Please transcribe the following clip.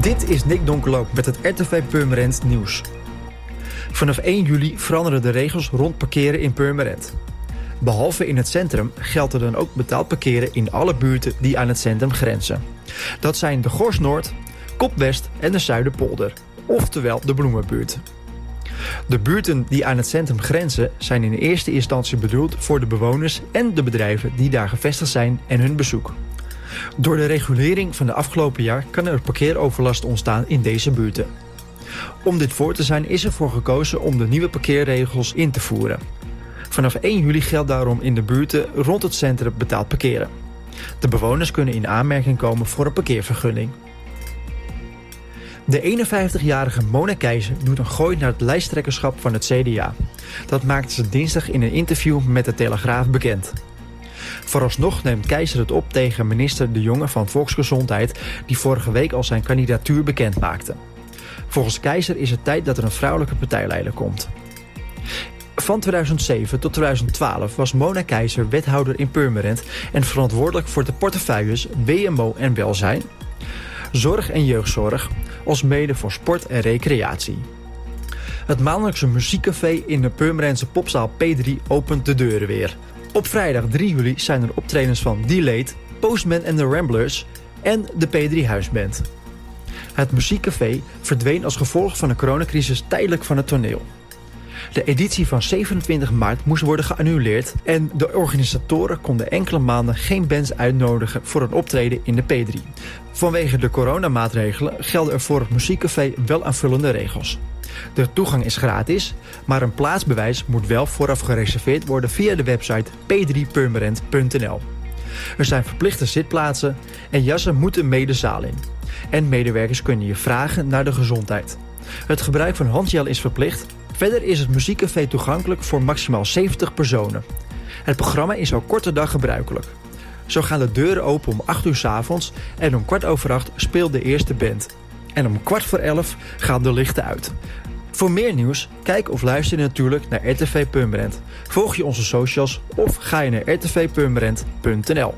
Dit is Nick Donkerloop met het RTV Purmerend nieuws. Vanaf 1 juli veranderen de regels rond parkeren in Purmerend. Behalve in het centrum geldt er dan ook betaald parkeren in alle buurten die aan het centrum grenzen. Dat zijn de Gors Noord, Kop West en de Zuiderpolder, oftewel de Bloemenbuurt. De buurten die aan het centrum grenzen zijn in eerste instantie bedoeld voor de bewoners en de bedrijven die daar gevestigd zijn en hun bezoek. Door de regulering van de afgelopen jaar kan er parkeeroverlast ontstaan in deze buurten. Om dit voor te zijn is ervoor gekozen om de nieuwe parkeerregels in te voeren. Vanaf 1 juli geldt daarom in de buurten rond het centrum betaald parkeren. De bewoners kunnen in aanmerking komen voor een parkeervergunning. De 51-jarige Mona Keizer doet een gooi naar het lijsttrekkerschap van het CDA. Dat maakte ze dinsdag in een interview met de Telegraaf bekend. Vooralsnog neemt Keizer het op tegen minister De Jonge van Volksgezondheid... die vorige week al zijn kandidatuur bekend maakte. Volgens Keizer is het tijd dat er een vrouwelijke partijleider komt. Van 2007 tot 2012 was Mona Keizer wethouder in Purmerend... en verantwoordelijk voor de portefeuilles WMO en welzijn... zorg en jeugdzorg, als mede voor sport en recreatie. Het maandelijkse muziekcafé in de Purmerendse popzaal P3 opent de deuren weer. Op vrijdag 3 juli zijn er optredens van Delayed, Postman and the Ramblers en de P3 Huisband. Het muziekcafé verdween als gevolg van de coronacrisis tijdelijk van het toneel. De editie van 27 maart moest worden geannuleerd en de organisatoren konden enkele maanden geen bands uitnodigen voor een optreden in de P3. Vanwege de coronamaatregelen gelden er voor het muziekcafé wel aanvullende regels. De toegang is gratis, maar een plaatsbewijs moet wel vooraf gereserveerd worden via de website p3purmerend.nl. Er zijn verplichte zitplaatsen en jassen moeten mee de zaal in. En medewerkers kunnen je vragen naar de gezondheid. Het gebruik van handgel is verplicht. Verder is het muziekcafé toegankelijk voor maximaal 70 personen. Het programma is al korte dag gebruikelijk. Zo gaan de deuren open om 8 uur s avonds en om kwart over 8 speelt de eerste band. En om kwart voor 11 gaan de lichten uit. Voor meer nieuws, kijk of luister natuurlijk naar RTV Purmerend. Volg je onze socials of ga je naar rtvpurmerend.nl.